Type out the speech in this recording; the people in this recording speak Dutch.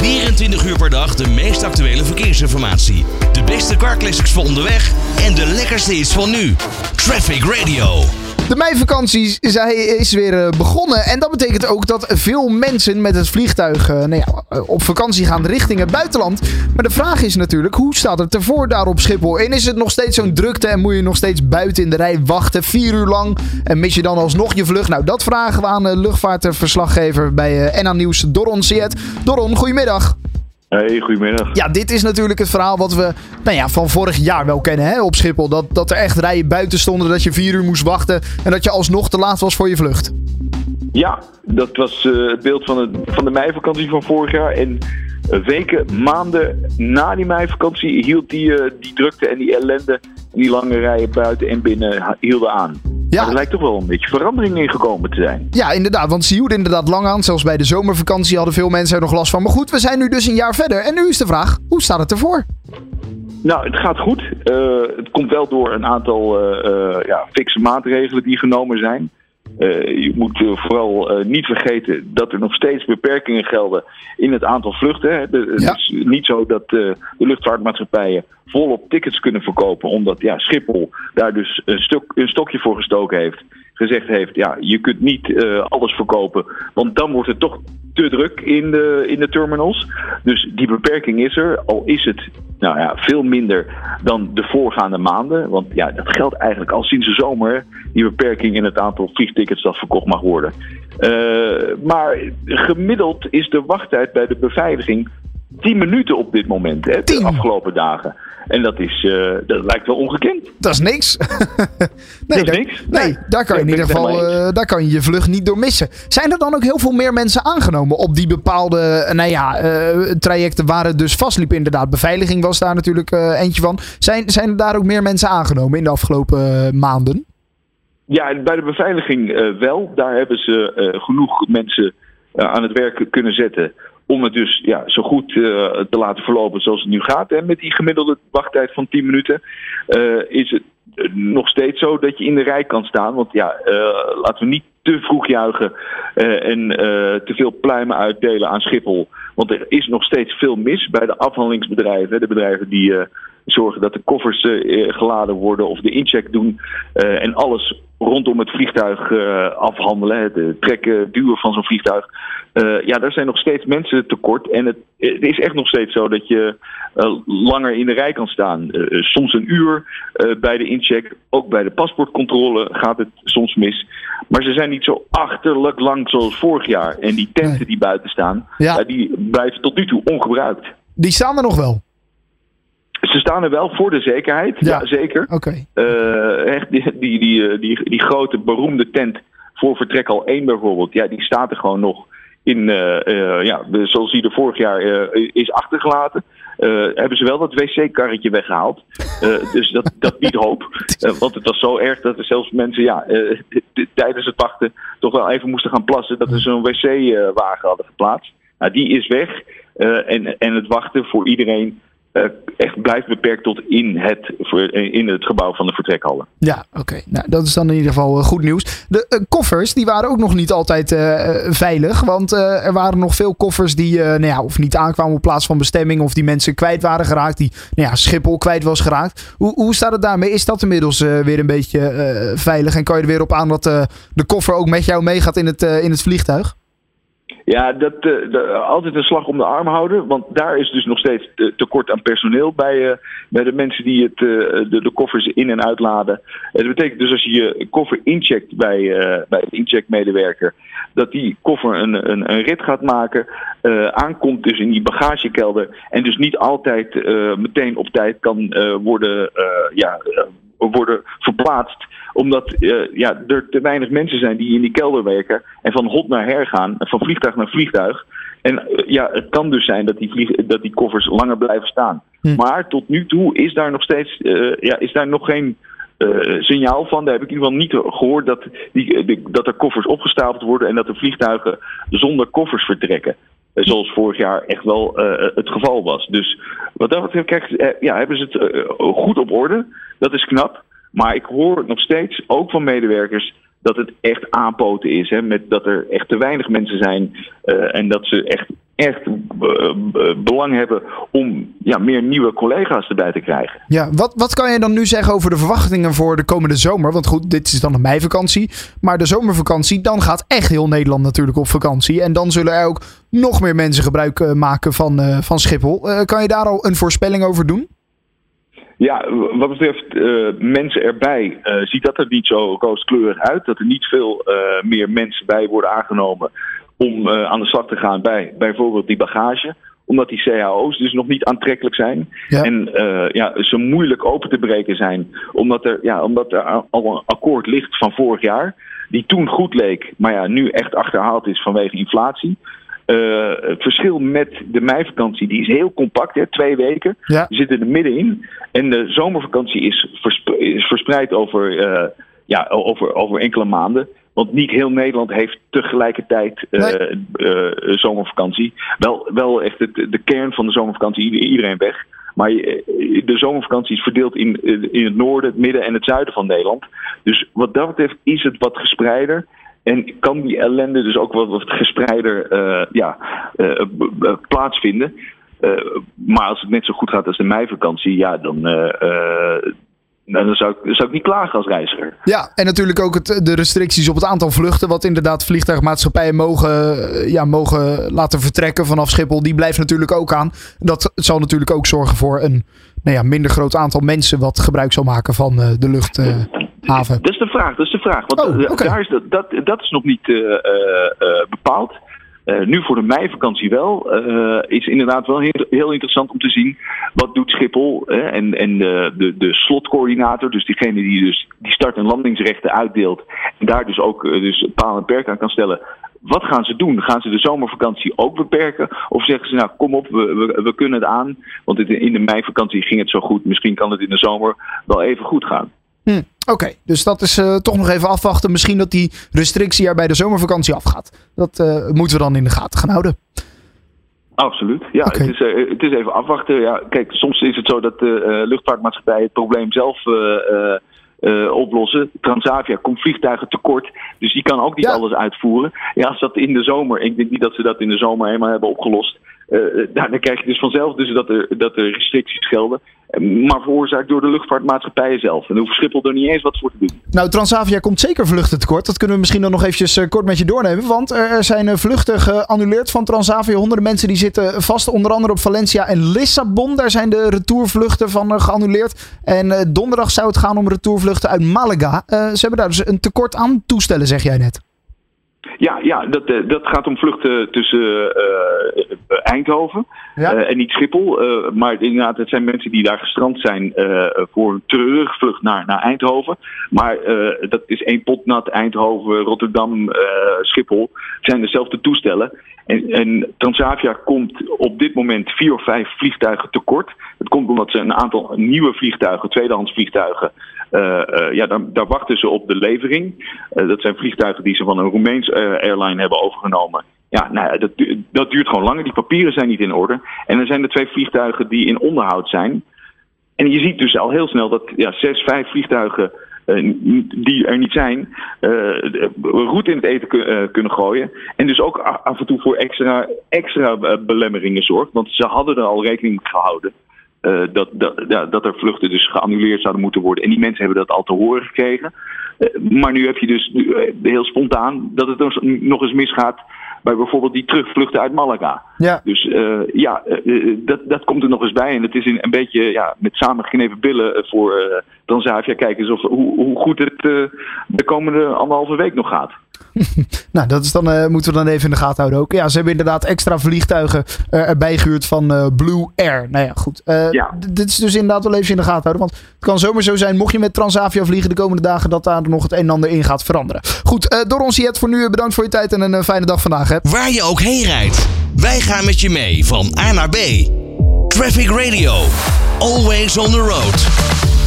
24 uur per dag de meest actuele verkeersinformatie. De beste carclassics voor onderweg en de lekkerste hits van nu. Traffic Radio. De meivakantie is, weer eh, begonnen. En dat betekent ook dat veel mensen met het vliegtuig uh, nou ja, eh, op vakantie gaan richting het buitenland. Maar de vraag is natuurlijk, hoe staat het ervoor daar op Schiphol? En is het nog steeds zo'n drukte en moet je nog steeds buiten in de rij wachten, vier uur lang? En mis je dan alsnog je vlucht? Nou, dat vragen we aan luchtvaartverslaggever bij NA Nieuws, Doron Siet. Doron, goedemiddag. Hey, goedemiddag. Ja, dit is natuurlijk het verhaal wat we nou ja, van vorig jaar wel kennen hè, op Schiphol. Dat, dat er echt rijen buiten stonden, dat je vier uur moest wachten en dat je alsnog te laat was voor je vlucht. Ja, dat was uh, het beeld van, het, van de meivakantie van vorig jaar. En weken, maanden na die meivakantie hield die, uh, die drukte en die ellende en die lange rijen buiten en binnen hielden aan. Ja. er lijkt toch wel een beetje verandering in gekomen te zijn. Ja, inderdaad. Want ze hielden inderdaad lang aan. Zelfs bij de zomervakantie hadden veel mensen er nog last van. Maar goed, we zijn nu dus een jaar verder. En nu is de vraag, hoe staat het ervoor? Nou, het gaat goed. Uh, het komt wel door een aantal uh, uh, ja, fixe maatregelen die genomen zijn. Je moet vooral niet vergeten dat er nog steeds beperkingen gelden in het aantal vluchten. Hè. Het ja. is niet zo dat de luchtvaartmaatschappijen volop tickets kunnen verkopen, omdat ja, Schiphol daar dus een, stuk, een stokje voor gestoken heeft. Gezegd heeft, ja, je kunt niet alles verkopen, want dan wordt het toch te druk in de, in de terminals. Dus die beperking is er, al is het nou ja, veel minder dan de voorgaande maanden. Want ja, dat geldt eigenlijk al sinds de zomer, die beperking in het aantal vliegtickets dat verkocht mag worden. Uh, maar gemiddeld is de wachttijd bij de beveiliging 10 minuten op dit moment, hè, de afgelopen dagen. En dat, is, uh, dat lijkt wel ongekend. Dat is niks. nee, dat is niks. Nee, nee, daar kan je in ieder geval uh, daar kan je, je vlucht niet door missen. Zijn er dan ook heel veel meer mensen aangenomen op die bepaalde nou ja, uh, trajecten waar het dus vastliep? Inderdaad, beveiliging was daar natuurlijk eentje van. Zijn, zijn er daar ook meer mensen aangenomen in de afgelopen maanden? Ja, bij de beveiliging wel. Daar hebben ze genoeg mensen aan het werk kunnen zetten om het dus ja, zo goed uh, te laten verlopen zoals het nu gaat. En met die gemiddelde wachttijd van 10 minuten uh, is het nog steeds zo dat je in de rij kan staan. Want ja, uh, laten we niet te vroeg juichen en te veel pluimen uitdelen aan Schiphol. Want er is nog steeds veel mis bij de afhandelingsbedrijven. De bedrijven die zorgen dat de koffers geladen worden of de incheck doen. en alles rondom het vliegtuig afhandelen. Het trekken, duwen van zo'n vliegtuig. Uh, ja, daar zijn nog steeds mensen tekort. En het, het is echt nog steeds zo dat je uh, langer in de rij kan staan. Soms een uur bij de incheck. Ook bij de paspoortcontrole gaat het soms mis. Maar ze zijn niet zo achterlijk lang zoals vorig jaar. En die tenten die buiten staan, ja. die blijven tot nu toe ongebruikt. Die staan er nog wel? Ze staan er wel voor de zekerheid. Ja, ja zeker. Oké. Okay. die, die, die, die, die grote beroemde tent voor vertrek al 1 bijvoorbeeld. Ja, die staat er gewoon nog in, uh, uh, ja, zoals die er vorig jaar uh, is achtergelaten. hebben ze wel dat wc-karretje weggehaald. dus dat, dat biedt hoop. want het was zo erg dat er zelfs mensen ja, tijdens het wachten toch wel even moesten gaan plassen. Dat ze zo'n wc-wagen hadden geplaatst. Nou, die is weg. en, en het wachten voor iedereen uh, echt blijft beperkt tot in het, in het gebouw van de vertrekhallen. Ja, oké. Nou, dat is dan in ieder geval uh, goed nieuws. De koffers die waren ook nog niet altijd veilig. Want er waren nog veel koffers die nou ja, of niet aankwamen op plaats van bestemming. Of die mensen kwijt waren geraakt. Die nou ja, Schiphol kwijt was geraakt. Hoe, hoe staat het daarmee? Is dat inmiddels weer een beetje veilig? En kan je er weer op aan dat de koffer ook met jou meegaat in het, in het vliegtuig? Ja, dat, uh, altijd een slag om de arm houden. Want daar is dus nog steeds tekort aan personeel bij, uh, bij de mensen die het, uh, de, de, koffers in- en uitladen. dat betekent dus als je je koffer incheckt bij, bij de incheckmedewerker, dat die koffer een, een, een rit gaat maken, aankomt dus in die bagagekelder en dus niet altijd meteen op tijd kan worden, ja, worden verplaatst omdat uh, ja, er te weinig mensen zijn die in die kelder werken en van hot naar her gaan, van vliegtuig naar vliegtuig. En uh, ja, het kan dus zijn dat die, vlieg, dat die koffers langer blijven staan. Hm. Maar tot nu toe is daar nog steeds uh, ja, is daar nog geen signaal van. Daar heb ik in ieder geval niet gehoord dat, die, dat er koffers opgestapeld worden en dat de vliegtuigen zonder koffers vertrekken. Zoals vorig jaar echt wel het geval was. Dus wat dat betreft, kijk, ja, hebben ze het goed op orde. Dat is knap. Maar ik hoor nog steeds, ook van medewerkers, dat het echt aanpoten is. Hè, met dat er echt te weinig mensen zijn en dat ze echt echt belang hebben om ja, meer nieuwe collega's erbij te krijgen. Ja, wat, wat kan je dan nu zeggen over de verwachtingen voor de komende zomer? Want goed, dit is dan een meivakantie. Maar de zomervakantie, dan gaat echt heel Nederland natuurlijk op vakantie. En dan zullen er ook nog meer mensen gebruik maken van, van Schiphol. kan je daar al een voorspelling over doen? Ja, wat betreft uh, mensen erbij, ziet dat er niet zo rooskleurig uit. Dat er niet veel meer mensen bij worden aangenomen om aan de slag te gaan bij bijvoorbeeld die bagage. Omdat die CAO's dus nog niet aantrekkelijk zijn. Ja. En ja, ze moeilijk open te breken zijn. Omdat er, ja, omdat er al een akkoord ligt van vorig jaar. Die toen goed leek, maar ja, nu echt achterhaald is vanwege inflatie. Uh, het verschil met de meivakantie, die is heel compact, hè, twee weken. Ja. We zitten er middenin. En de zomervakantie is, is verspreid over, uh, ja, over, over enkele maanden. Want niet heel Nederland heeft tegelijkertijd uh, nee. zomervakantie. Wel, wel echt het, de kern van de zomervakantie, iedereen weg. Maar de zomervakantie is verdeeld in, in het noorden, het midden en het zuiden van Nederland. Dus wat dat betreft is het wat gespreider. En kan die ellende dus ook wat, wat gespreider uh, ja, uh, plaatsvinden. Uh, maar als het net zo goed gaat als de meivakantie, ja, dan, dan zou, ik, zou ik niet klagen als reiziger. Ja, en natuurlijk ook het, de restricties op het aantal vluchten. Wat inderdaad vliegtuigmaatschappijen mogen, ja, mogen laten vertrekken vanaf Schiphol. Die blijft natuurlijk ook aan. Dat zal natuurlijk ook zorgen voor een nou ja, minder groot aantal mensen wat gebruik zal maken van de lucht. Haven. Dat is de vraag, dat is de vraag. Want oh, daar is dat, dat, dat is nog niet uh, uh, bepaald. Nu voor de meivakantie wel. is inderdaad wel heel, heel, interessant om te zien. Wat doet Schiphol en, en de, de, de slotcoördinator. Dus diegene die dus die start- en landingsrechten uitdeelt. En daar dus ook dus paal en perk aan kan stellen. Wat gaan ze doen? Gaan ze de zomervakantie ook beperken? Of zeggen ze, nou kom op, we, we, we kunnen het aan. Want in de meivakantie ging het zo goed. Misschien kan het in de zomer wel even goed gaan. Hm, Oké, dus dat is uh, toch nog even afwachten. Misschien dat die restrictie er bij de zomervakantie afgaat. Dat uh, moeten we dan in de gaten gaan houden. Absoluut. Ja, okay. het, is, uh, het is even afwachten. Ja, kijk, soms is het zo dat de luchtvaartmaatschappij het probleem zelf oplossen. Transavia komt vliegtuigen tekort, dus die kan ook niet ja. alles uitvoeren. Ja, als dat in de zomer, ik denk niet dat ze dat in de zomer helemaal hebben opgelost. Uh, dan krijg je dus vanzelf dus dat, er, dat er restricties gelden. Maar veroorzaakt door de luchtvaartmaatschappijen zelf. En hoeft Schiphol er niet eens wat voor te doen. Nou, Transavia komt zeker vluchten tekort. Dat kunnen we misschien dan nog eventjes uh, kort met je doornemen. Want er zijn uh, vluchten geannuleerd van Transavia. Honderden mensen die zitten vast. Onder andere op Valencia en Lissabon. Daar zijn de retourvluchten van geannuleerd. En donderdag zou het gaan om retourvluchten uit Malaga. ze hebben daar dus een tekort aan toestellen, zeg jij net. Ja, ja dat, eh, dat gaat om vluchten tussen uh, Eindhoven ja. uh, en niet Schiphol. maar inderdaad, het zijn mensen die daar gestrand zijn voor een terugvlucht naar, naar Eindhoven. Maar dat is één pot nat. Eindhoven, Rotterdam, Schiphol. Het zijn dezelfde toestellen. En, en, Transavia komt op dit moment vier of vijf vliegtuigen tekort. Het komt omdat ze een aantal nieuwe vliegtuigen, tweedehands vliegtuigen, ja, daar, daar, wachten ze op de levering. Dat zijn vliegtuigen die ze van een Roemeens airline hebben overgenomen. Ja, nou, dat, dat duurt gewoon langer. Die papieren zijn niet in orde. En er zijn er twee vliegtuigen die in onderhoud zijn. En je ziet dus al heel snel dat ja, zes, vijf vliegtuigen die er niet zijn, uh, route in het eten kunnen gooien. En dus ook af en toe voor extra, extra belemmeringen zorgt. Want ze hadden er al rekening mee gehouden. Uh, dat, dat, ja, dat er vluchten dus geannuleerd zouden moeten worden. En die mensen hebben dat al te horen gekregen. Uh, maar nu heb je dus uh, heel spontaan dat het nog eens misgaat bij bijvoorbeeld die terugvluchten uit Malaga. Ja. Dus ja, dat, dat komt er nog eens bij. En het is een, een beetje ja, met samengeknepen billen voor Transavia kijken of, hoe, hoe goed het de komende anderhalve week nog gaat. nou, dat is dan, uh, moeten we dan even in de gaten houden ook. Ja, ze hebben inderdaad extra vliegtuigen uh, erbij gehuurd van uh, Blue Air. Nou ja, goed. Ja. Dit is dus inderdaad wel even in de gaten houden. Want het kan zomaar zo zijn, mocht je met Transavia vliegen de komende dagen, dat daar nog het een en ander in gaat veranderen. Goed, door ons Jet voor nu bedankt voor je tijd en een fijne dag vandaag. Hè. Waar je ook heen rijdt, wij gaan met je mee van A naar B. Traffic Radio. Always on the road.